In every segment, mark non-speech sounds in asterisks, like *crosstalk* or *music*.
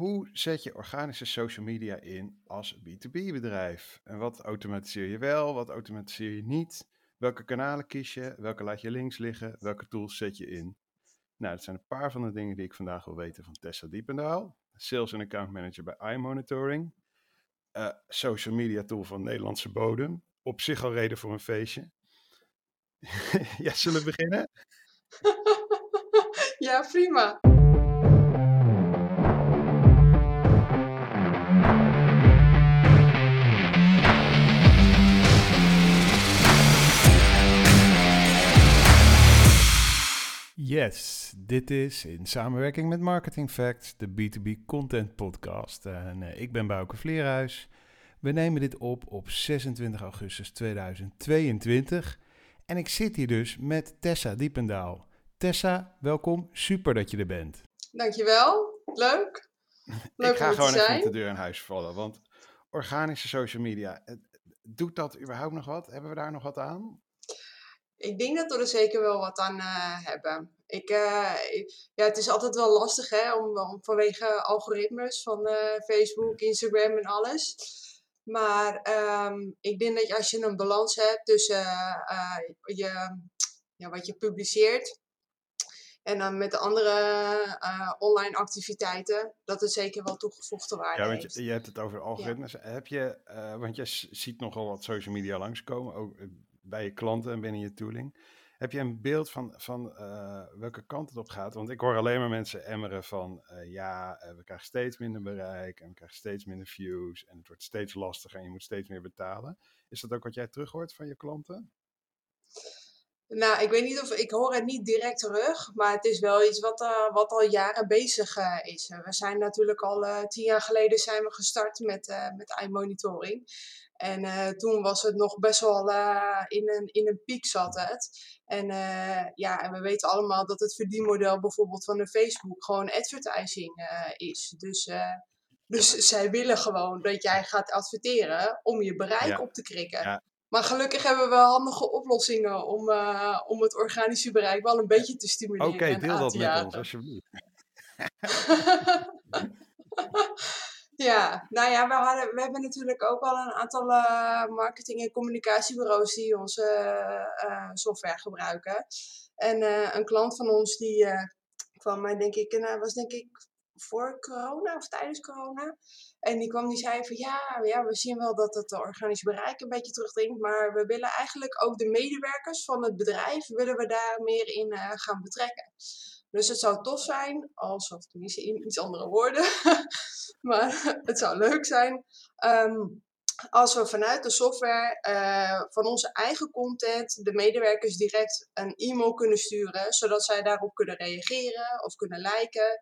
hoe zet je organische social media in als B2B-bedrijf? En wat automatiseer je wel, wat automatiseer je niet? Welke kanalen kies je? Welke laat je links liggen? Welke tools zet je in? Nou, dat zijn een paar van de dingen die ik vandaag wil weten van Tessa Diependaal, Sales en Account Manager bij iMonitoring, uh, social media tool van Nederlandse bodem. Op zich al reden voor een feestje. *laughs* ja, zullen we beginnen? *laughs* ja, prima. Yes, dit is in samenwerking met Marketing Facts de B2B Content Podcast. En uh, ik ben Bouke Vleerhuis. We nemen dit op op 26 augustus 2022. En ik zit hier dus met Tessa Diependaal. Tessa, welkom. Super dat je er bent. Dankjewel. Leuk. *laughs* Leuk ik ga gewoon even met de deur in huis vallen. Want organische social media, doet dat überhaupt nog wat? Hebben we daar nog wat aan? Ik denk dat we er zeker wel wat aan uh, hebben. Ik, uh, ja, het is altijd wel lastig hè, om, om vanwege algoritmes van uh, Facebook, Instagram en alles. Maar um, ik denk dat als je een balans hebt tussen je, ja, wat je publiceert en dan met de andere online activiteiten, dat het zeker wel toegevoegde waarde ja, want je, Je, hebt het over algoritmes. Ja. Heb je, want je ziet nogal wat social media langskomen, ook bij je klanten en binnen je tooling. Heb je een beeld van, van uh, welke kant het op gaat? Want ik hoor alleen maar mensen emmeren van uh, ja, uh, we krijgen steeds minder bereik en we krijgen steeds minder views en het wordt steeds lastiger en je moet steeds meer betalen. Is dat ook wat jij terug hoort van je klanten? Nou, ik weet niet of ik hoor het niet direct terug, maar het is wel iets wat, uh, wat al jaren bezig uh, is. We zijn natuurlijk al uh, tien jaar geleden zijn we gestart met, met iMonitoring. En toen was het nog best wel in, een, in een piek zat het. En, ja, en we weten allemaal dat het verdienmodel bijvoorbeeld van een Facebook gewoon advertising is. Dus, dus zij willen gewoon dat jij gaat adverteren om je bereik op te krikken. Ja. Maar gelukkig hebben we handige oplossingen om, om het organische bereik wel een beetje te stimuleren. Oké, okay, deel dat met ons alsjeblieft. *laughs* Ja, nou ja, we, hadden, we hebben natuurlijk ook al een aantal uh, marketing- en communicatiebureaus die onze uh, software gebruiken. En een klant van ons die kwam mij denk ik, nou, was denk ik voor corona of tijdens corona. En die kwam die zei van ja, ja, we zien wel dat het organische bereik een beetje terugdringt. Maar we willen eigenlijk ook de medewerkers van het bedrijf, willen we daar meer in gaan betrekken. Dus het zou tof zijn, als, of tenminste in iets andere woorden, *laughs* maar *laughs* het zou leuk zijn um, als we vanuit de software uh, van onze eigen content de medewerkers direct een e-mail kunnen sturen, zodat zij daarop kunnen reageren of kunnen liken.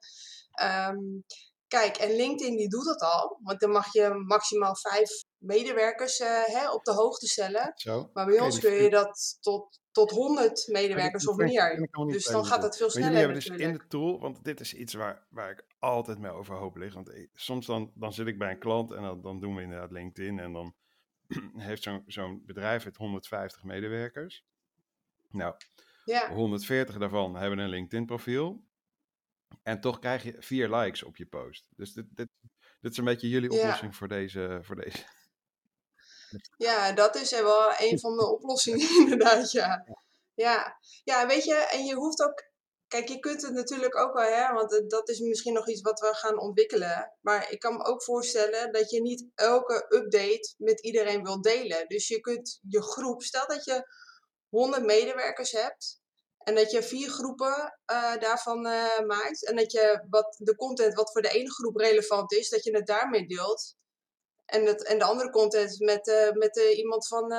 Um, kijk, en LinkedIn die doet dat al, want dan mag je maximaal vijf medewerkers uh, hè, op de hoogte stellen. Zo. Maar bij ons kun je dat tot tot 100 medewerkers of meer. Dus dan gaat het veel sneller. Maar jullie hebben dus in de tool, want dit is iets waar, waar ik altijd mee overhoop lig. Want soms dan, dan zit ik bij een klant en dan, dan doen we inderdaad LinkedIn. En dan *clears throat* heeft zo'n zo'n bedrijf het 150 medewerkers. Nou, ja. 140 daarvan hebben een LinkedIn profiel. En toch krijg je vier likes op je post. Dus dit, dit, dit is een beetje jullie oplossing voor, deze, voor deze ja, dat is wel een van de oplossingen *laughs* inderdaad, ja. Ja. ja, weet je, en je hoeft ook... Kijk, je kunt het natuurlijk ook wel, hè, want dat is misschien nog iets wat we gaan ontwikkelen. Maar ik kan me ook voorstellen dat je niet elke update met iedereen wil delen. Dus je kunt je groep, stel dat je 100 medewerkers hebt, en dat je vier groepen uh, daarvan uh, maakt. En dat je wat, de content wat voor de ene groep relevant is, dat je het daarmee deelt. En, het, en de andere content met, uh, met iemand van,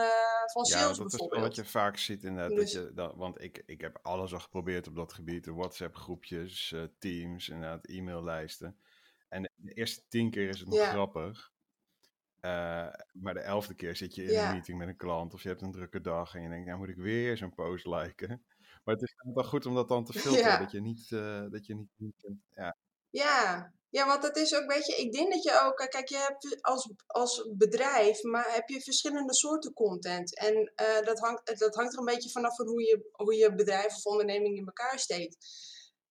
van sales ja, dat is wat je vaak ziet inderdaad. Dus... Dat je, dat, want ik, ik heb alles al geprobeerd op dat gebied. De WhatsApp groepjes, teams, inderdaad e-maillijsten. En de eerste tien keer is het nog ja. grappig. maar de elfde keer zit je in ja. een meeting met een klant of je hebt een drukke dag en je denkt, nou moet ik weer zo'n post liken. Maar het is wel goed om dat dan te *laughs* filteren, dat je niet, dat je niet, ja. Ja, ja, want het is ook, weet je, ik denk dat je ook, kijk, je hebt als, als bedrijf, maar heb je verschillende soorten content. En uh, dat, hangt, dat hangt er een beetje vanaf van hoe je, hoe je bedrijf of onderneming in elkaar steekt.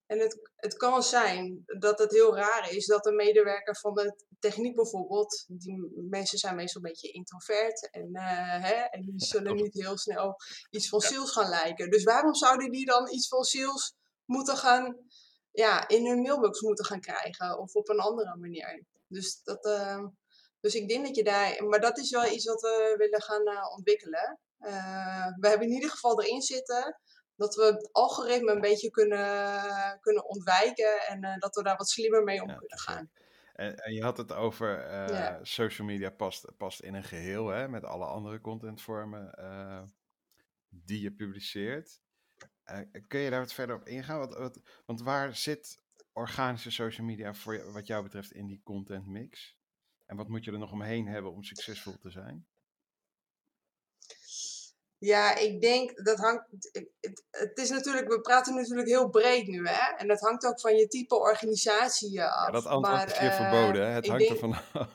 En het, het kan zijn dat het heel raar is dat een medewerker van de techniek bijvoorbeeld, die mensen zijn meestal een beetje introvert en, eh, hè, en die zullen niet heel snel iets van sales gaan lijken. Dus waarom zouden die dan iets van sales moeten gaan, ja, in hun mailbox moeten gaan krijgen of op een andere manier? Dus dat, uh, dus ik denk dat je daar, maar dat is wel iets wat we willen gaan uh, ontwikkelen. Uh, we hebben in ieder geval erin zitten dat we het algoritme een beetje kunnen, kunnen ontwijken en uh, dat we daar wat slimmer mee om ja, kunnen gaan. En, en, je had het over uh, ja. social media past, past in een geheel hè, met alle andere contentvormen uh, die je publiceert. kun je daar wat verder op ingaan? Wat, wat, want waar zit organische social media voor wat jou betreft in die content mix? En wat moet je er nog omheen hebben om succesvol te zijn? Ja, ik denk dat hangt. Het, het, is natuurlijk, we praten natuurlijk heel breed nu, hè? En dat hangt ook van je type organisatie af. Ja, dat antwoord maar, is hier uh, verboden, hè? Het hangt denk... ervan af.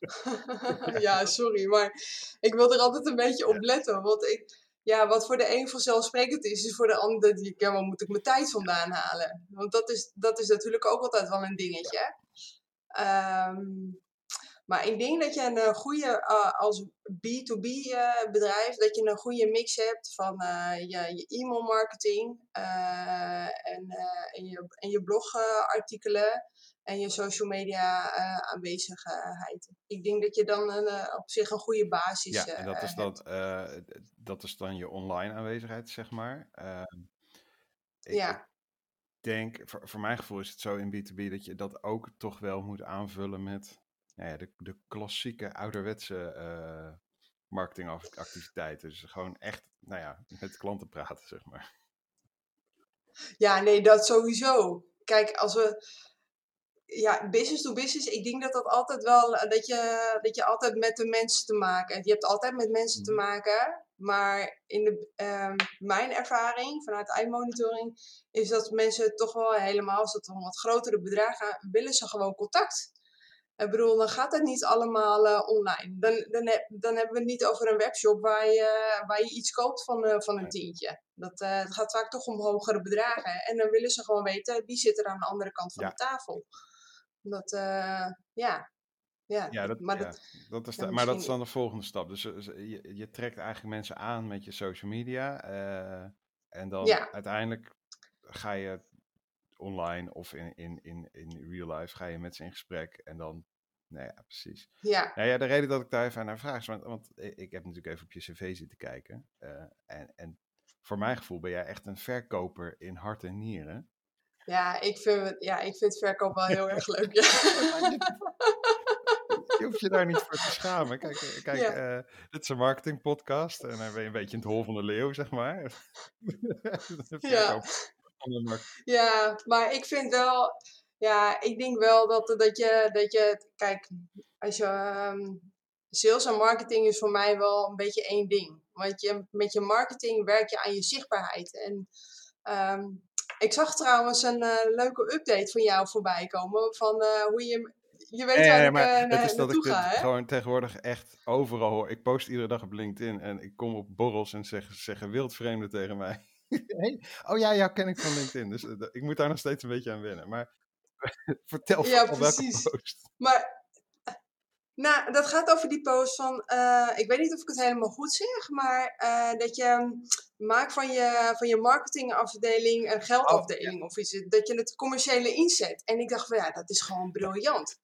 *laughs* ja, sorry, maar ik wil er altijd een beetje op letten. Want ik, ja, wat voor de een vanzelfsprekend is, is voor de ander die ja, waar moet ik mijn tijd vandaan halen? Want dat is, dat is natuurlijk ook altijd wel een dingetje. Um, maar ik denk dat je een goede, uh, als B2B uh, bedrijf, dat je een goede mix hebt van je, je e-mail marketing en, en, je, en je blogartikelen en je social media aanwezigheid. Ik denk dat je dan een, op zich een goede basis hebt. Ja, en dat is, dat, dat is dan je online aanwezigheid, zeg maar. Ehm, ik, ja denk, voor, voor mijn gevoel is het zo in B2B dat je dat ook toch wel moet aanvullen met nou ja, de, de klassieke ouderwetse uh, marketingactiviteiten. Dus gewoon echt, nou ja, met klanten praten, zeg maar. Ja, nee, dat sowieso. Kijk, als we. Ja, business to business, ik denk dat dat altijd wel. Dat je, dat je altijd met de mensen te maken hebt. Je hebt altijd met mensen te mhm. maken. Maar in de, um, mijn ervaring vanuit iMonitoring is dat mensen toch wel helemaal, als het om wat grotere bedragen gaat, willen ze gewoon contact. Ik bedoel, dan gaat het niet allemaal uh, online. Dan, dan, dan hebben we het niet over een webshop waar je, waar je iets koopt van, uh, van een tientje. Dat uh, het gaat vaak toch om hogere bedragen. En dan willen ze gewoon weten wie zit er aan de andere kant van ja. de tafel. Dat, ja. Ja, ja, dat, maar, dat, dat is de, maar dat is dan de volgende stap. Dus je, je trekt eigenlijk mensen aan met je social media. en dan uiteindelijk ga je online of in, in, in, in real life ga je met ze in gesprek en dan, nou ja, precies. Ja. Nou ja, de reden dat ik daar even naar vraag is, want, want ik heb natuurlijk even op je cv zitten kijken uh, en, en voor mijn gevoel ben jij echt een verkoper in hart en nieren. Ja, ik vind, het, ja, ik vind verkoop wel heel erg leuk, ja. *laughs* Je hoeft je daar niet voor te schamen. Kijk, eh, kijk ja. uh, dit is een marketingpodcast en dan ben je een beetje in het hol van de leeuw, zeg maar. *laughs* ja. Ja, maar ik vind wel, ja, ik denk wel dat, dat, je, dat je, kijk, als je, um, sales en marketing is voor mij wel een beetje één ding. Want je, met je marketing werk je aan je zichtbaarheid. En um, ik zag trouwens een uh, leuke update van jou voorbij komen, van uh, hoe je je weet ja, waar ja, maar ik uh, het is dat ik dit gewoon tegenwoordig echt overal hoor. Ik post iedere dag op LinkedIn en ik kom op borrels en zeg, zeggen wildvreemden tegen mij. Oh ja, ja, ken ik van LinkedIn. Dus uh, ik moet daar nog steeds een beetje aan wennen. Maar *laughs* vertel ja, van precies. welke post. Maar nou, dat gaat over die post van, uh, ik weet niet of ik het helemaal goed zeg, maar uh, dat je maakt van je, van je marketingafdeling een geldafdeling oh, ja. of iets. Dat je het commerciële inzet. En ik dacht van ja, dat is gewoon briljant.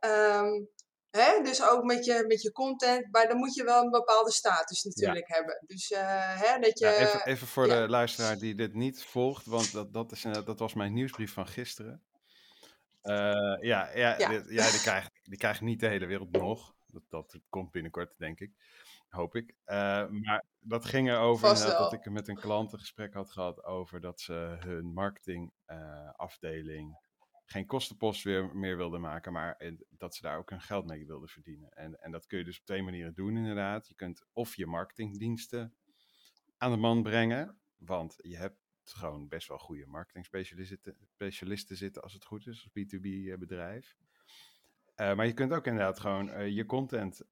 Um, Hè? Dus ook met je, met je content, maar dan moet je wel een bepaalde status natuurlijk hebben. Dus uh, hè, dat je... Ja, even, even, voor ja. de luisteraar die dit niet volgt, want dat, dat, is, dat was mijn nieuwsbrief van gisteren. Uh, ja, ja, ja. Die, ja die, krijgt, die krijgt niet de hele wereld nog. Dat, dat komt binnenkort, denk ik. Hoop ik. Uh, maar dat ging erover dat ik met een klant een gesprek had gehad over dat ze hun marketingafdeling geen kostenpost weer meer wilden maken, maar dat ze daar ook hun geld mee wilden verdienen. En, en dat kun je dus op twee manieren doen, inderdaad. Je kunt of je marketingdiensten aan de man brengen, want je hebt gewoon best wel goede marketing-specialisten zitten, als het goed is, als B2B-bedrijf. Uh, maar je kunt ook inderdaad gewoon je content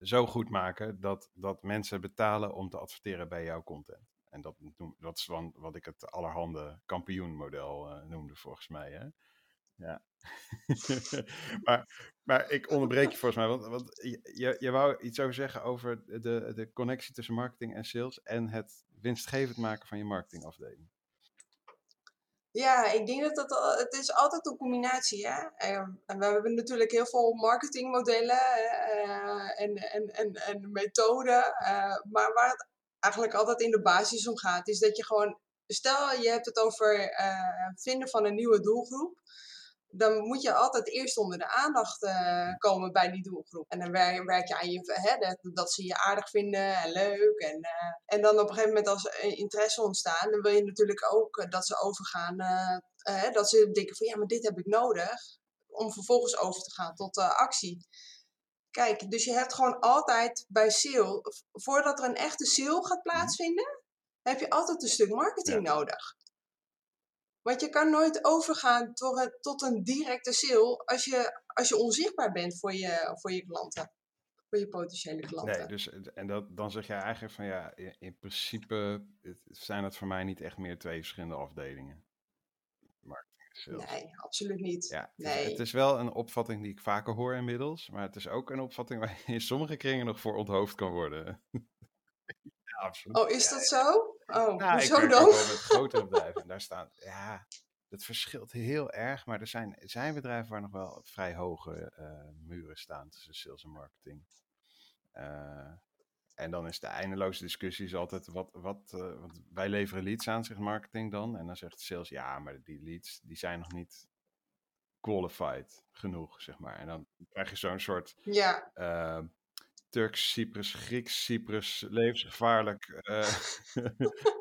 zo goed maken dat, dat mensen betalen om te adverteren bij jouw content. En dat, dat is wat ik het allerhande kampioenmodel uh, noemde volgens mij. Hè? Ja. *laughs* maar, maar ik onderbreek je volgens mij, want, want je, je wou iets over zeggen over de, de connectie tussen marketing en sales en het winstgevend maken van je marketingafdeling. Ja, ik denk dat dat, het is altijd een combinatie. Hè? Ehm, en we hebben natuurlijk heel veel marketingmodellen uh, en, en, en, en methoden. Uh, maar waar het eigenlijk altijd in de basis om gaat, is dat je gewoon, stel je hebt het over uh, vinden van een nieuwe doelgroep dan moet je altijd eerst onder de aandacht uh, komen bij die doelgroep. En dan werk, werk je aan je, hè, dat, dat, ze je aardig vinden en leuk. En, uh, en dan op een gegeven moment als er interesse ontstaat, dan wil je natuurlijk ook dat ze overgaan. Dat ze denken van ja, maar dit heb ik nodig. Om vervolgens over te gaan tot actie. Kijk, dus je hebt gewoon altijd bij sale, voordat er een echte sale gaat mhm. plaatsvinden, heb je altijd een stuk marketing ja. nodig. Want je kan nooit overgaan tot, tot een directe sale als je, als je onzichtbaar bent voor je, voor je klanten. Voor je potentiële klanten. Nee, dus, en dat, dan zeg je eigenlijk van ja, in, in principe zijn het voor mij niet echt meer twee verschillende afdelingen. Nee, absoluut niet. Ja, het, nee. Is, het is wel een opvatting die ik vaker hoor inmiddels, maar het is ook een opvatting waar je in sommige kringen nog voor onthoofd kan worden. *laughs* ja, absoluut. Oh, is dat zo? Oh, nou, ik dan? met *laughs* grotere bedrijven en daar staan, ja, het verschilt heel erg, maar er zijn, zijn bedrijven waar nog wel vrij hoge uh, muren staan tussen sales en marketing. Uh, en dan is de eindeloze discussie is altijd, wat, wat, uh, want wij leveren leads aan, zegt marketing dan. En dan zegt sales, ja, maar die leads, die zijn nog niet qualified genoeg, zeg maar. En dan krijg je zo'n soort ja. Uh, Turks, Cyprus, Grieks, Cyprus, levensgevaarlijk. *laughs* *laughs*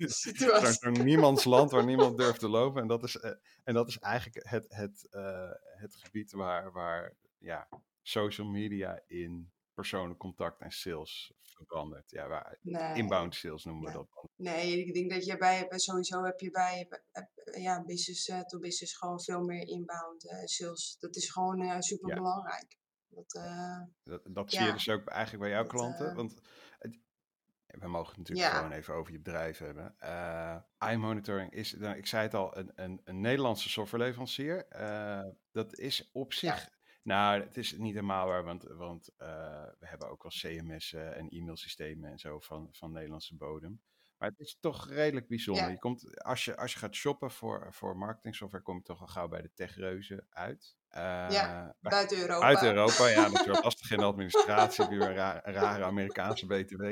Uh, Zo'n zo niemandsland waar niemand durft te lopen. En dat is, uh, en dat is eigenlijk het, het, het gebied waar, waar ja, social media in persoonlijk contact en sales verandert. Ja, waar, nee. inbound sales noemen we dat. Nee, ik denk dat je bij, sowieso heb je bij ja, business to business gewoon veel meer inbound sales. Dat is gewoon super belangrijk. Dat, uh, dat, dat zie je dus ook eigenlijk bij jouw dat, klanten. Want het, we mogen natuurlijk ja. gewoon even over je bedrijf hebben. Uh, iMonitoring is, nou, ik zei het al, een, een, een Nederlandse softwareleverancier. dat is op zich... Ja. Nou, het is niet helemaal waar, want, want we hebben ook wel CMS'en en e-mailsystemen en zo van, van Nederlandse bodem. Maar het is toch redelijk bijzonder. Ja. Je komt, als, je, als je gaat shoppen voor, voor marketing software, kom je toch al gauw bij de techreuzen uit. Uh, ja, buiten Europa. Buiten Europa, ja. Dat is wel lastig in de administratie. Heb je een ra rare Amerikaanse BTW.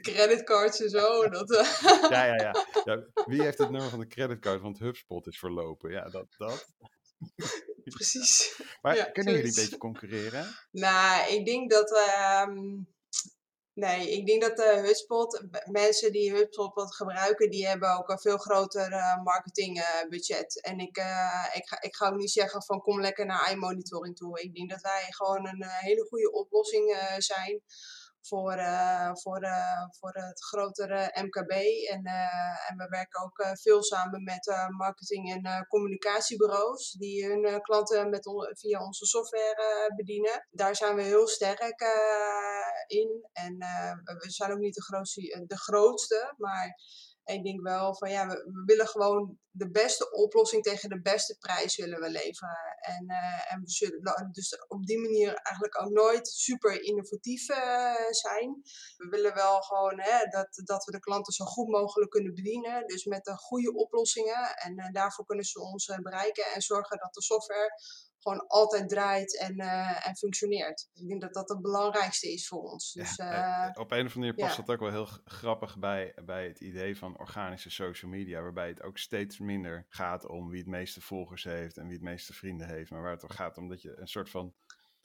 Creditcards en zo. *laughs* Dat, uh. ja, ja, ja, ja, Wie heeft het nummer van de creditcard? Want HubSpot is verlopen. Ja, dat. dat. *laughs* Precies. *laughs* Maar ja, kunnen jullie een beetje concurreren? Nou, ik denk dat. Uh, Nee, ik denk dat de uh, HubSpot, mensen die HubSpot gebruiken, die hebben ook een veel groter uh, marketingbudget. Uh, en ik, uh, ik, ga, ik ga ook niet zeggen van kom lekker naar iMonitoring toe. Ik denk dat wij gewoon een hele goede oplossing zijn voor, uh, voor, uh, voor het grotere MKB. En, uh, en we werken ook veel samen met marketing- en communicatiebureaus die hun klanten met via onze software bedienen. Daar zijn we heel sterk in. En we zijn ook niet de de grootste maar ik denk wel van ja, we, willen gewoon de beste oplossing tegen de beste prijs willen we leveren. En, uh, en we zullen dus op die manier eigenlijk ook nooit super innovatief uh, zijn. We willen wel gewoon hè, dat, dat we de klanten zo goed mogelijk kunnen bedienen. Dus met de goede oplossingen. En uh, daarvoor kunnen ze ons bereiken en zorgen dat de software gewoon altijd draait en, uh, en functioneert. Ik denk dat dat het belangrijkste is voor ons. Dus, ja, uh, op een of andere manier past ja. dat ook wel heel grappig bij, bij het idee van organische social media, waarbij het ook steeds minder gaat om wie het meeste volgers heeft en wie het meeste vrienden heeft, maar waar het om gaat om dat je een soort van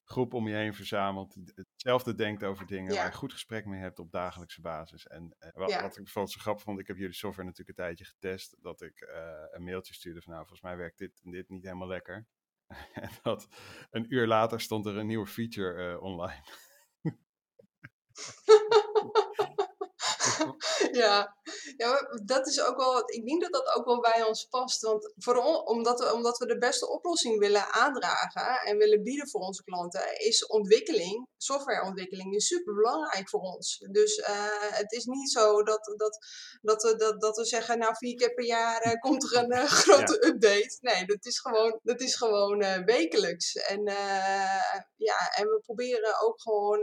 groep om je heen verzamelt, hetzelfde denkt over dingen, ja. waar je goed gesprek mee hebt op dagelijkse basis. En wat, ja. wat, ik bijvoorbeeld zo grappig vond, ik heb jullie software natuurlijk een tijdje getest, dat ik uh, een mailtje stuurde van nou, volgens mij werkt dit en dit niet helemaal lekker. *laughs* en dat een uur later stond er een nieuwe feature uh, online. *laughs* *laughs* ja. ja, dat is ook wel, ik denk dat dat ook wel bij ons past. Want voor on- omdat, we, omdat we de beste oplossing willen aandragen en willen bieden voor onze klanten, is ontwikkeling, softwareontwikkeling, is super belangrijk voor ons. Dus eh, het is niet zo dat, dat, dat, we, dat, dat we zeggen, nou vier keer per jaar eh, komt er een eh, grote update. Nee, dat is gewoon, dat is gewoon wekelijks. En, ja, en we proberen ook gewoon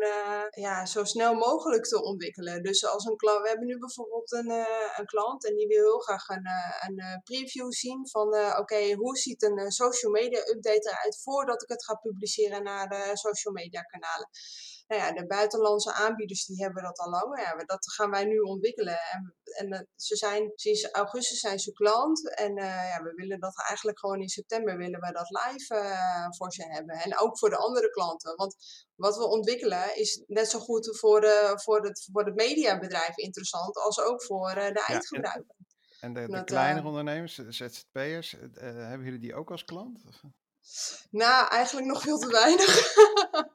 ja, zo snel mogelijk te ontwikkelen. Dus als een klant, we hebben nu bijvoorbeeld een, eh, een klant en die wil heel graag een, eh, een eh, preview zien van oké, hoe ziet een social media update eruit voordat ik het ga publiceren naar de social media kanalen. Nou ja, de buitenlandse aanbieders die hebben dat al lang. Ja, maar dat gaan wij nu ontwikkelen. En, en eh, ze zijn sinds augustus zijn ze klant. En eh, ja, we willen dat eigenlijk gewoon in september willen we dat live eh, voor ze hebben. En ook voor de andere klanten. Want wat we ontwikkelen is net zo goed voor, de, voor, het, voor het mediabedrijf interessant als ook voor de eindgebruiker. En de, de Dat, kleinere ondernemers, de ZZP'ers, hebben jullie die ook als klant? Nou, eigenlijk nog veel te weinig. *laughs*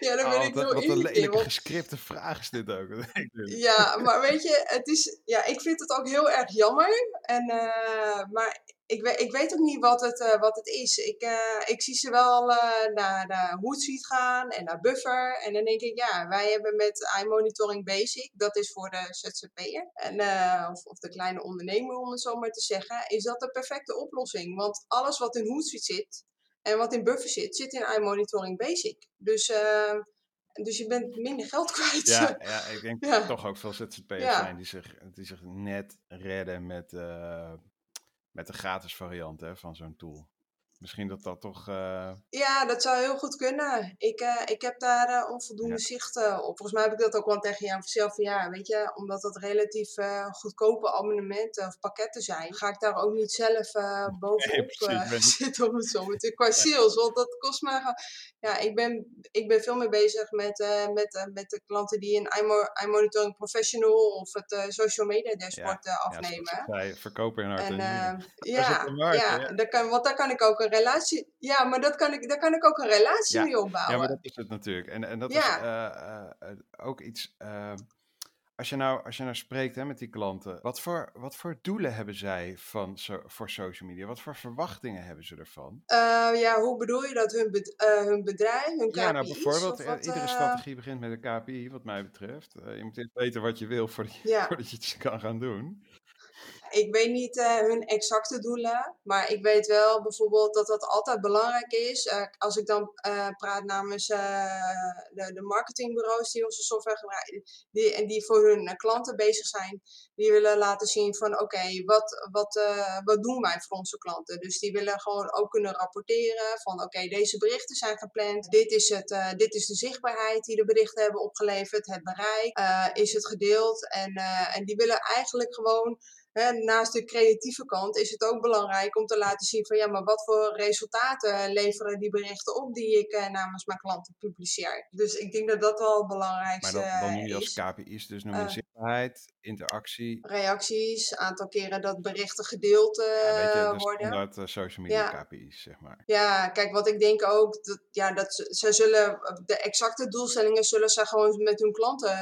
*laughs* ja, daar ben Oh, ik wat, een lelijke want- gescripte vraag is dit ook. *laughs* Ja, maar weet je, het is, ja, ik vind het ook heel erg jammer. En, eh, maar ik, weet, ik weet ook niet wat het, eh, wat het is. Ik, eh, ik zie ze wel naar de Hootsuite gaan en naar Buffer. En dan denk ik, ja, wij hebben met iMonitoring Basic, dat is voor de ZZP'er, en, of, of de kleine ondernemer om het zo maar te zeggen, is dat de perfecte oplossing. Want alles wat in Hootsuite zit en wat in Buffer zit, zit in iMonitoring Basic. Dus, eh, dus je bent minder geld *laughs* kwijt. ja, ja, ik denk Ja. dat er toch ook veel ZZP'ers Ja. zijn die zich, die zich net redden met, eh, met de gratis variant hè, van zo'n tool. Misschien dat dat toch... eh, Ja, dat zou heel goed kunnen. Ik, eh, ik heb daar eh, onvoldoende Ja. zicht op. Volgens mij heb ik dat ook wel tegen jou zelf ja, weet je, omdat dat relatief goedkope abonnementen of pakketten zijn, ga ik daar ook niet zelf *laughs* bovenop *laughs* zitten om het zo maar qua sales. Want dat kost me gewoon- ja, ik ben, ik ben veel meer bezig met, met, met de klanten die een iMo- iMonitoring Professional of het social media dashboard ja, afnemen. zei, verkoper in hart en, ja, markt, ja, hè? Daar kan, want daar kan ik ook een relatie. Ja, maar dat kan ik, daar kan ik ook een relatie Ja, mee opbouwen. Ja, maar dat is het natuurlijk. En, en dat is Ja. eh, eh, eh, ook iets. eh, als, je nou, als je nou spreekt hè, met die klanten, wat voor, wat voor doelen hebben zij van so- voor social media? Wat voor verwachtingen hebben ze ervan? Ja, hoe bedoel je dat? Hun, eh, hun bedrijf, hun KPI's? Ja, nou bijvoorbeeld, wat, iedere strategie begint met een KPI, wat mij betreft. Je moet eerst weten wat je wil voordat je, Ja. *laughs* voordat je iets kan gaan doen. Ik weet niet eh, hun exacte doelen, maar ik weet wel bijvoorbeeld dat dat altijd belangrijk is. Eh, als ik dan eh, praat namens de, de marketingbureaus die onze software gebruiken, die, en die voor hun klanten bezig zijn, die willen laten zien van oké, wat, wat, wat doen wij voor onze klanten? Dus die willen gewoon ook kunnen rapporteren van oké, deze berichten zijn gepland, dit is, het, dit is de zichtbaarheid die de berichten hebben opgeleverd, het bereik, is het gedeeld en, en die willen eigenlijk gewoon Hè, naast de creatieve kant is het ook belangrijk om te laten zien van ja, maar wat voor resultaten leveren die berichten op die ik eh, namens mijn klanten publiceer. Dus ik denk dat dat wel het Maar belangrijkste dat, dan noem je als is. KPI's, dus noem je Eh. zichtbaarheid, interactie. Reacties, aantal keren dat berichten gedeeld eh, Ja, beetje de worden. eh, social media Ja. KPI's, zeg maar. Ja, kijk, wat ik denk ook, dat, ja, dat ze, ze zullen, de exacte doelstellingen zullen ze gewoon met hun klanten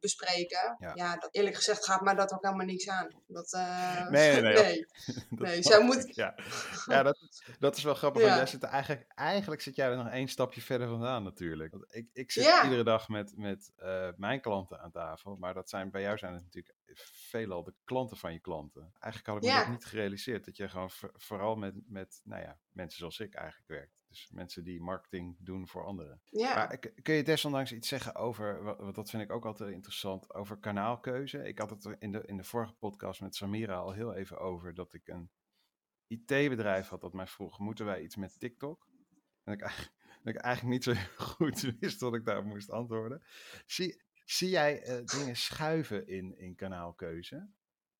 bespreken. Ja. Ja, dat, eerlijk gezegd gaat mij dat ook helemaal niks aan. Dat, eh, Nee, nee, *laughs* nee. *laughs* zij ik, moet- Ja, *laughs* ja dat, is, dat is wel grappig. want jij zit eigenlijk, eigenlijk zit jij er nog één stapje verder vandaan natuurlijk. Want ik, ik zit Ja. iedere dag met, met eh, mijn klanten aan tafel. Maar dat zijn, bij jou zijn het natuurlijk veelal de klanten van je klanten. Eigenlijk had ik me dat niet gerealiseerd. Dat je gewoon voor- vooral met, met nou ja, mensen zoals ik eigenlijk werkt. Dus mensen die marketing doen voor anderen. Ja. Maar k- kun je desondanks iets zeggen over, wa- want dat vind ik ook altijd interessant, over kanaalkeuze? Ik had het er in de, in de vorige podcast met Samira al heel even over dat ik een IT-bedrijf had dat mij vroeg, moeten wij iets met TikTok? En ik, *laughs* eigenlijk- dat ik eigenlijk niet zo goed *laughs* wist wat ik daar moest antwoorden. Zie, zie jij eh, dingen schuiven in, in kanaalkeuze?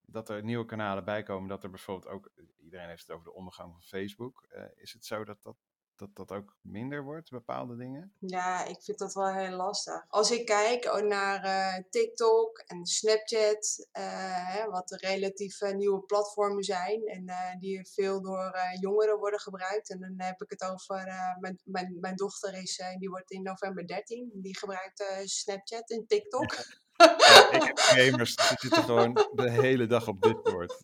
Dat er nieuwe kanalen bij komen, dat er bijvoorbeeld ook, iedereen heeft het over de ondergang van Facebook. Eh, is het zo dat dat dat dat ook minder wordt, bepaalde dingen? Ja, ik vind dat wel heel lastig. Als ik kijk naar uh, TikTok en Snapchat, uh, hè, wat relatief uh, nieuwe platformen zijn en die veel door jongeren worden gebruikt. En dan heb ik het over, mijn, mijn, mijn dochter is, die wordt in november 13, die gebruikt Snapchat en TikTok. Ja, ik heb gamers, die zitten gewoon de hele dag op Discord.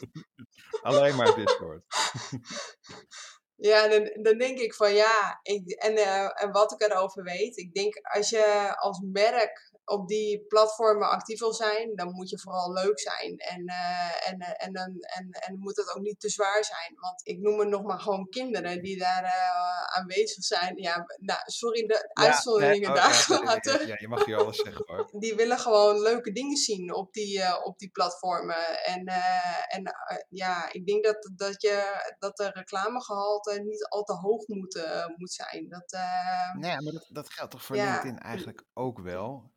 *laughs* Alleen maar Discord. *laughs* Ja, dan, dan denk ik van ja, ik, en, uh, en wat ik erover weet, ik denk als je als merk op die platformen actief wil zijn, dan moet je vooral leuk zijn. En, uh, en, uh, en, en, en moet het ook niet te zwaar zijn. Want ik noem het nog maar gewoon kinderen die daar uh, aanwezig zijn. Ja, nou, sorry, de ja, uitzonderingen nee, oh, daar gelaten. Ja, ja, je mag hier alles zeggen hoor. *laughs* Die willen gewoon leuke dingen zien op die, op die platformen. En, en ja, ik denk dat, dat, je, dat de reclamegehalte niet al te hoog moet, moet zijn. Dat, nee, maar dat, dat geldt toch voor LinkedIn eigenlijk ook wel?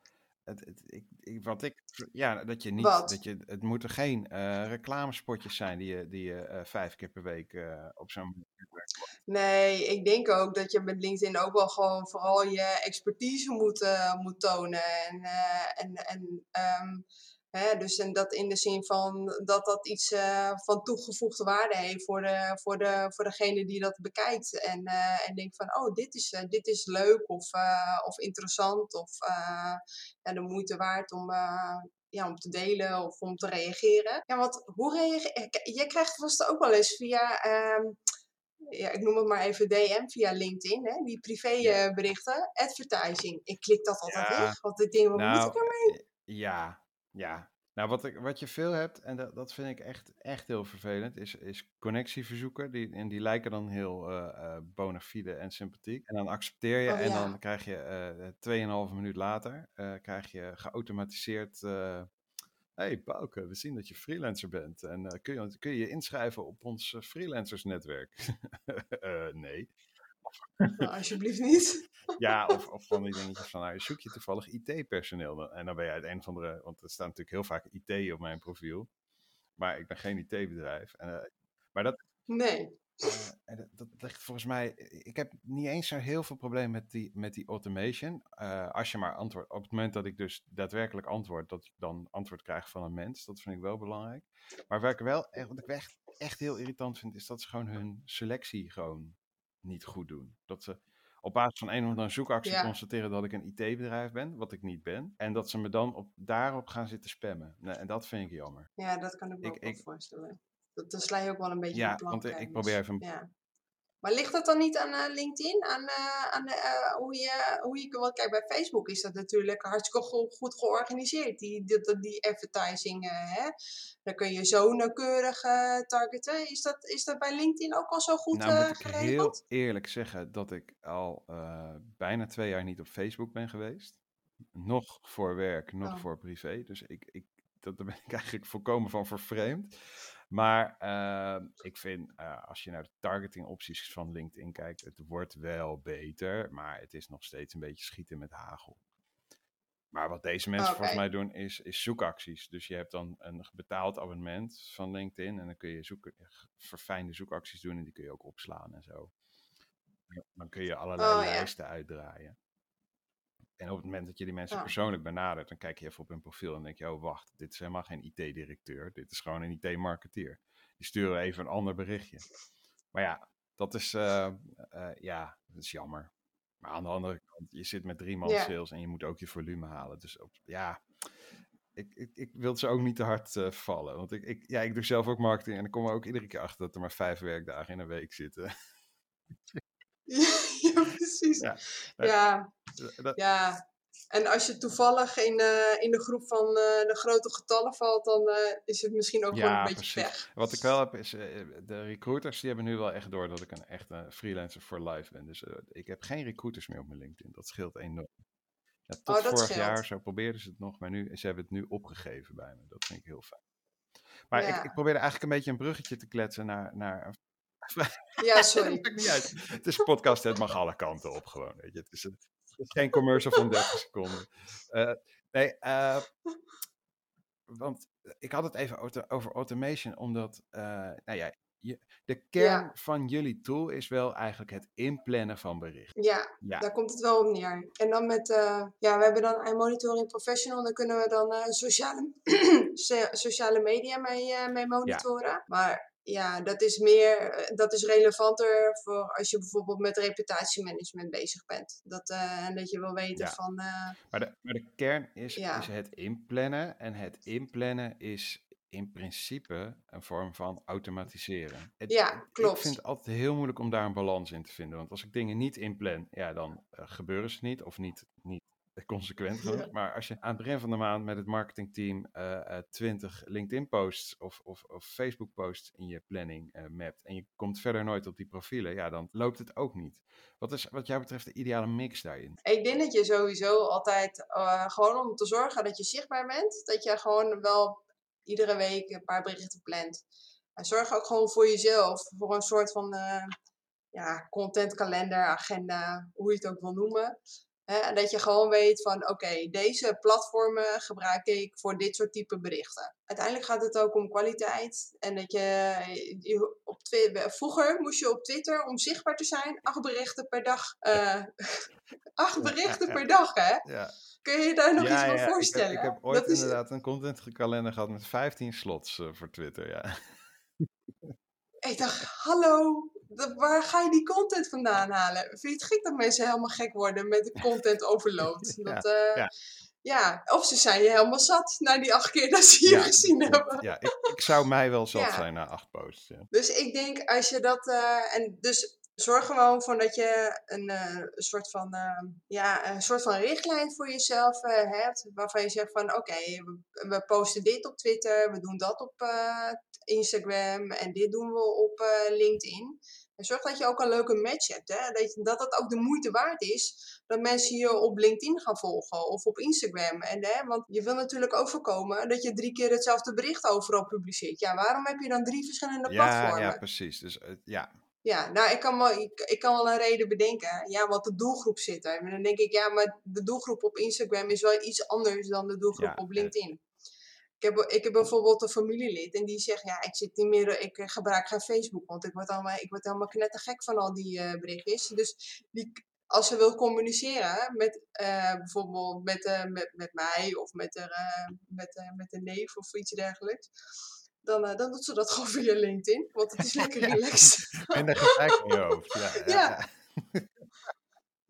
Het, het, ik, wat ik, ja, dat je niet, wat? dat je, het moeten geen uh, reclamespotjes zijn die je, die je uh, vijf keer per week uh, op zo'n Nee, ik denk ook dat je met LinkedIn ook wel gewoon vooral je expertise moet, moet tonen. En, en, en um, Hè, dus en dat in de zin van dat dat iets uh, van toegevoegde waarde heeft voor, de, voor, de, voor degene die dat bekijkt. En, uh, en denkt van, oh, dit is, uh, dit is leuk of, of interessant of ja, de moeite waard om, ja, om te delen of om te reageren. Ja, want hoe reageer je? krijgt vast ook wel eens via... Ehm, ja, ik noem het maar even DM via LinkedIn, hè, die privéberichten, advertising. Ik klik dat altijd ja. weg, want ik denk, wat nou, moet ik ermee? Ja, ja, nou wat, ik, wat je veel hebt, en dat, dat vind ik echt, echt heel vervelend, is, is connectieverzoeken. Die, en die lijken dan heel uh, uh, bona fide en sympathiek. En dan accepteer je oh, en dan krijg je uh, 2,5 minuut later, krijg je geautomatiseerd... hey Bouke, we zien dat je freelancer bent. En kun, je, kun je je inschrijven op ons freelancersnetwerk? *laughs* nee. Nou, alsjeblieft niet. ja, of, of van die dingetjes van, nou, zoek je toevallig IT-personeel. En dan ben je uit een of andere, want er staat natuurlijk heel vaak IT op mijn profiel. Maar ik ben geen IT-bedrijf. Uh, maar dat... Nee. Uh, en dat, dat, ligt volgens mij. Ik heb niet eens zo heel veel probleem met die, met die automation. Uh, als je maar antwoordt. Op het moment dat ik dus daadwerkelijk antwoord, dat ik dan antwoord krijg van een mens. Dat vind ik wel belangrijk. Maar waar ik wel wat ik echt, echt heel irritant vind, is dat ze gewoon hun selectie gewoon niet goed doen. Dat ze op basis van een of andere zoekactie constateren dat ik een IT-bedrijf ben, wat ik niet ben. En dat ze me dan op, daarop gaan zitten spammen. Nee, en dat vind ik jammer. Ja, dat kan ik me ook voorstellen. Dat, dat sla je ook wel een beetje ja, want ik, probeer even... Ja. Maar ligt dat dan niet aan uh, LinkedIn? Aan, uh, aan uh, hoe, je, hoe je... Want kijk, bij Facebook is dat natuurlijk hartstikke goed, goed georganiseerd. Die, die, die advertising, hè? Dan kun je zo nauwkeurig targeten. Is dat, is dat bij LinkedIn ook al zo goed nou, moet ik heel eerlijk zeggen dat ik al bijna twee jaar niet op Facebook ben geweest. Nog voor werk, nog oh. voor privé. Dus ik, ik, dat, daar ben ik *laughs* eigenlijk volkomen van vervreemd. Maar uh, ik vind, uh, als je naar de targeting opties van LinkedIn kijkt, het wordt wel beter, maar het is nog steeds een beetje schieten met hagel. Maar wat deze mensen okay. volgens mij doen, is, is zoekacties. Dus je hebt dan een betaald abonnement van LinkedIn en dan kun je zoeken, verfijnde zoekacties doen en die kun je ook opslaan en zo. Dan kun je allerlei oh, lijsten ja. uitdraaien. En op het moment dat je die mensen persoonlijk benadert, dan kijk je even op hun profiel en denk je, oh wacht, dit is helemaal geen IT-directeur, dit is gewoon een IT-marketeer. Die sturen even een ander berichtje. Maar ja, dat is, uh, uh, ja, dat is jammer. Maar aan de andere kant, je zit met drie man yeah. sales en je moet ook je volume halen. Dus op, ja, ik, ik, ik wil ze ook niet te hard uh, vallen. Want ik, ik, ja, ik doe zelf ook marketing en ik kom er ook iedere keer achter dat er maar vijf werkdagen in een week zitten. *laughs* ja, precies. Ja, ja. Dat... ja. En als je toevallig in, uh, in de groep van uh, de grote getallen valt, dan uh, is het misschien ook ja, wel een beetje precies. weg. Wat ik wel heb, is de recruiters die hebben nu wel echt door dat ik een echte freelancer voor life ben. Dus ik heb geen recruiters meer op mijn LinkedIn. Dat scheelt enorm. Ja, tot oh, vorig scheelt. jaar, zo probeerden ze het nog, maar nu, ze hebben het nu opgegeven bij me. Dat vind ik heel fijn. Maar ja. ik, ik probeerde eigenlijk een beetje een bruggetje te kletsen naar, naar ja, *laughs* sorry. het niet uit. Het is een *laughs* podcast, het mag alle kanten op gewoon. Weet je. Het, is, het is geen commercial van 30 *laughs* seconden. Uh, nee, uh, want ik had het even over automation, omdat, uh, nou ja, je, de kern van jullie tool is wel eigenlijk het inplannen van berichten. Ja, Ja. daar komt het wel op neer. En dan met, eh, ja, we hebben dan iMonitoring Professional, daar kunnen we dan eh, sociale, *clears throat* so- sociale media mee, eh, mee monitoren. Maar ja, dat is meer, eh, dat is relevanter voor als je bijvoorbeeld met reputatiemanagement bezig bent. Dat, eh, en dat je wil weten Ja. van, eh, Maar de, maar de kern is, Ja. is het inplannen. En het inplannen is in principe een vorm van automatiseren. Het- Ja, Ik klopt. vind het altijd heel moeilijk om daar een balans in te vinden. Want als ik dingen niet inplan, ja, dan gebeuren ze niet. Of niet, niet consequent genoeg. *laughs* Ja. Maar als je aan het begin van de maand met het marketingteam eh eh 20 LinkedIn-posts of, of, of Facebook-posts in je planning eh mapt. En je komt verder nooit op die profielen, ja, dan loopt het ook niet. Wat is wat jou betreft de ideale mix daarin? Ik denk dat je sowieso altijd, eh, gewoon om te zorgen dat je zichtbaar bent, dat je gewoon wel iedere week een paar berichten plant. En zorg ook gewoon voor jezelf, voor een soort van eh, ja, contentkalender, agenda, hoe je het ook wil noemen. En dat je gewoon weet van, oké, deze platformen gebruik ik voor dit soort type berichten. Uiteindelijk gaat het ook om kwaliteit. En dat je, je op vroeger moest je op Twitter, om zichtbaar te zijn, acht berichten per dag. eh, *laughs* acht berichten per *laughs* dag, hè? Ja, Kun je je daar nog iets van ik heb- voorstellen? Ik heb, ooit dat is, inderdaad een contentkalender gehad met 15 slots eh, voor Twitter, ja. ik dacht, hallo, waar ga je die content vandaan halen? Vind je het gek dat mensen helemaal gek worden met de content overload? *laughs* Ja, Dat, eh, ja. ja, of ze zijn je helemaal zat na die acht keer dat ze je Ja, *laughs* gezien hebben. Ja, ik, ik zou mij wel *laughs* zat zijn na acht posts. Ja. Dus ik denk als je dat. eh, en dus zorg gewoon van dat je een, eh, soort van. ja, een soort van richtlijn voor jezelf hebt. Waarvan je zegt van oké, we, we posten dit op Twitter, we doen dat op Instagram en dit doen we op LinkedIn. En zorg dat je ook een leuke match hebt. Hè? Dat, dat het ook de moeite waard is dat mensen je op LinkedIn gaan volgen of op Instagram. En, hè, want je wil natuurlijk ook voorkomen dat je drie keer hetzelfde bericht overal publiceert. Ja, waarom heb je dan drie verschillende Ja, platformen? ja, precies. Dus eh, ja, Ja, nou, ik kan, wel, ik, ik kan wel een reden bedenken. Ja, want de doelgroep zit er. Maar dan denk ik, ja, maar de doelgroep op Instagram is wel iets anders dan de doelgroep Ja, op eh. LinkedIn. Ik heb, ik heb bijvoorbeeld een familielid en die zegt, ja, ik zit niet meer, ik gebruik geen Facebook, want ik word allemaal, ik word helemaal knettergek van al die eh, berichtjes. Dus die, als ze wil communiceren met eh, bijvoorbeeld met, eh, met, met mij of met, met, met een neef of iets dergelijks, dan, dan doet ze dat *laughs* gewoon via LinkedIn, want het is lekker *laughs* relaxed. en de gelijk in je hoofd. Ja, ja, Ja. *laughs*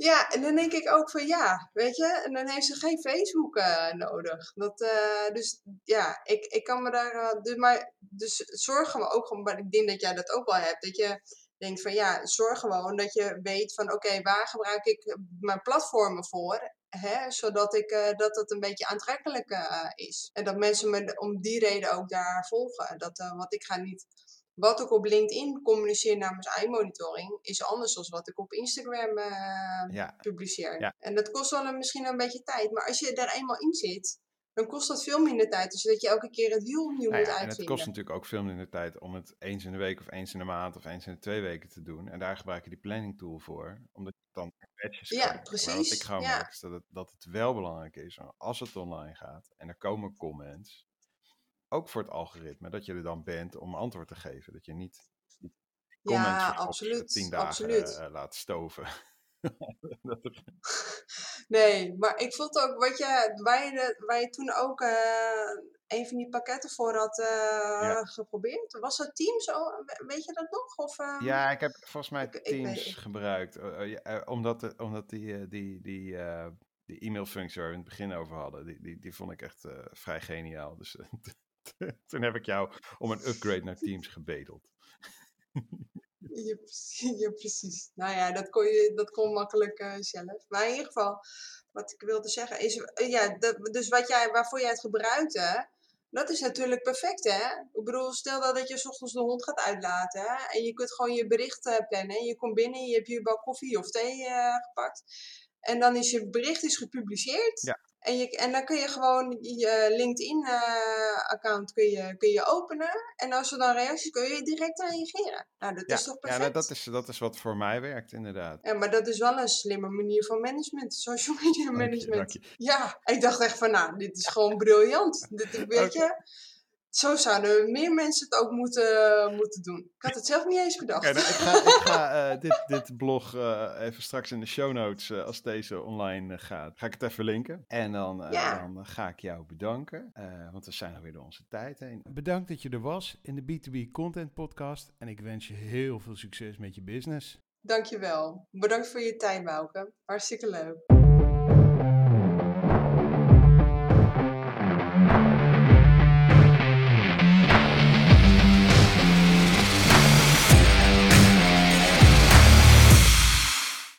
ja. En dan denk ik ook van ja, weet je, en dan heeft ze geen Facebook eh, nodig. Dat, eh, dus ja, ik, ik kan me daar. dus, maar, dus zorgen we ook gewoon, maar ik denk dat jij dat ook wel hebt, dat je denkt van ja, zorg gewoon dat je weet van oké, waar gebruik ik mijn platformen voor? Hè, zodat ik, dat het een beetje aantrekkelijk is. En dat mensen me om die reden ook daar volgen. Dat, want ik ga niet wat ik op LinkedIn communiceer namens iMonitoring is anders dan wat ik op Instagram eh, Ja. publiceer. Ja. En dat kost wel een, misschien een beetje tijd, maar als je daar eenmaal in zit, dan kost dat veel minder tijd. Dus dat je elke keer het wiel opnieuw Nou moet ja, en het uitvinden. kost natuurlijk ook veel minder tijd om het eens in de week of eens in de maand of eens in de twee weken te doen. En daar gebruik je die planning tool voor, omdat je dan badges Ja, kan. Maar wat precies, ik gewoon ja. merk is dat het, dat het wel belangrijk is, als het online gaat en er komen comments, ook voor het algoritme, dat je er dan bent om antwoord te geven. Dat je niet comments Ja, absoluut, tien dagen absoluut. eh, laat stoven. *laughs* Nee, maar ik vond ook wat je, waar, je de- waar je toen ook eh, een van die pakketten voor had eh, Ja. geprobeerd. Was dat Teams? Oh, we- weet je dat nog? Of, eh? Ja, ik heb volgens mij Ik- Teams gebruikt. omdat omdat die, die, die, die e-mailfunctie waar we in het begin over hadden, die, die, die vond ik echt vrij geniaal. Dus *laughs* *laughs* toen heb ik jou om een upgrade naar Teams gebedeld. Ja, precies. Ja, precies. Nou ja, dat kon, je, dat kon makkelijk eh, zelf. Maar in ieder geval, wat ik wilde zeggen is, eh, ja, dat, dus wat jij, waarvoor jij het gebruikte, dat is natuurlijk perfect, hè? Ik bedoel, stel dat, dat je 's ochtends de hond gaat uitlaten, hè? En je kunt gewoon je bericht eh, plannen. En je komt binnen, je hebt je bak koffie of thee gepakt. En dan is je bericht is gepubliceerd. Ja. En, je, en dan kun je gewoon je LinkedIn-account kun je, kun je openen. En als er dan reacties kun je direct reageren. Nou, dat Ja, is toch ja perfect? nou, dat, is, dat is wat voor mij werkt, inderdaad. Ja, maar dat is wel een slimme manier van management, social media Dank je, management. dank je. Ja, ik dacht echt van, nou, dit is gewoon briljant. Dit, weet je, zo zouden meer mensen het ook moeten, moeten doen. Ik had het zelf niet eens bedacht. Nou, ik ga, ik ga eh, dit, dit blog eh, even straks in de show notes, eh, als deze online gaat, ga ik het even linken. En dan, Ja. dan ga ik jou bedanken, eh, want we zijn alweer door onze tijd heen. Bedankt dat je er was in de B2B Content Podcast en ik wens je heel veel succes met je business. Dankjewel. Bedankt voor je tijd, Bouke. Hartstikke leuk.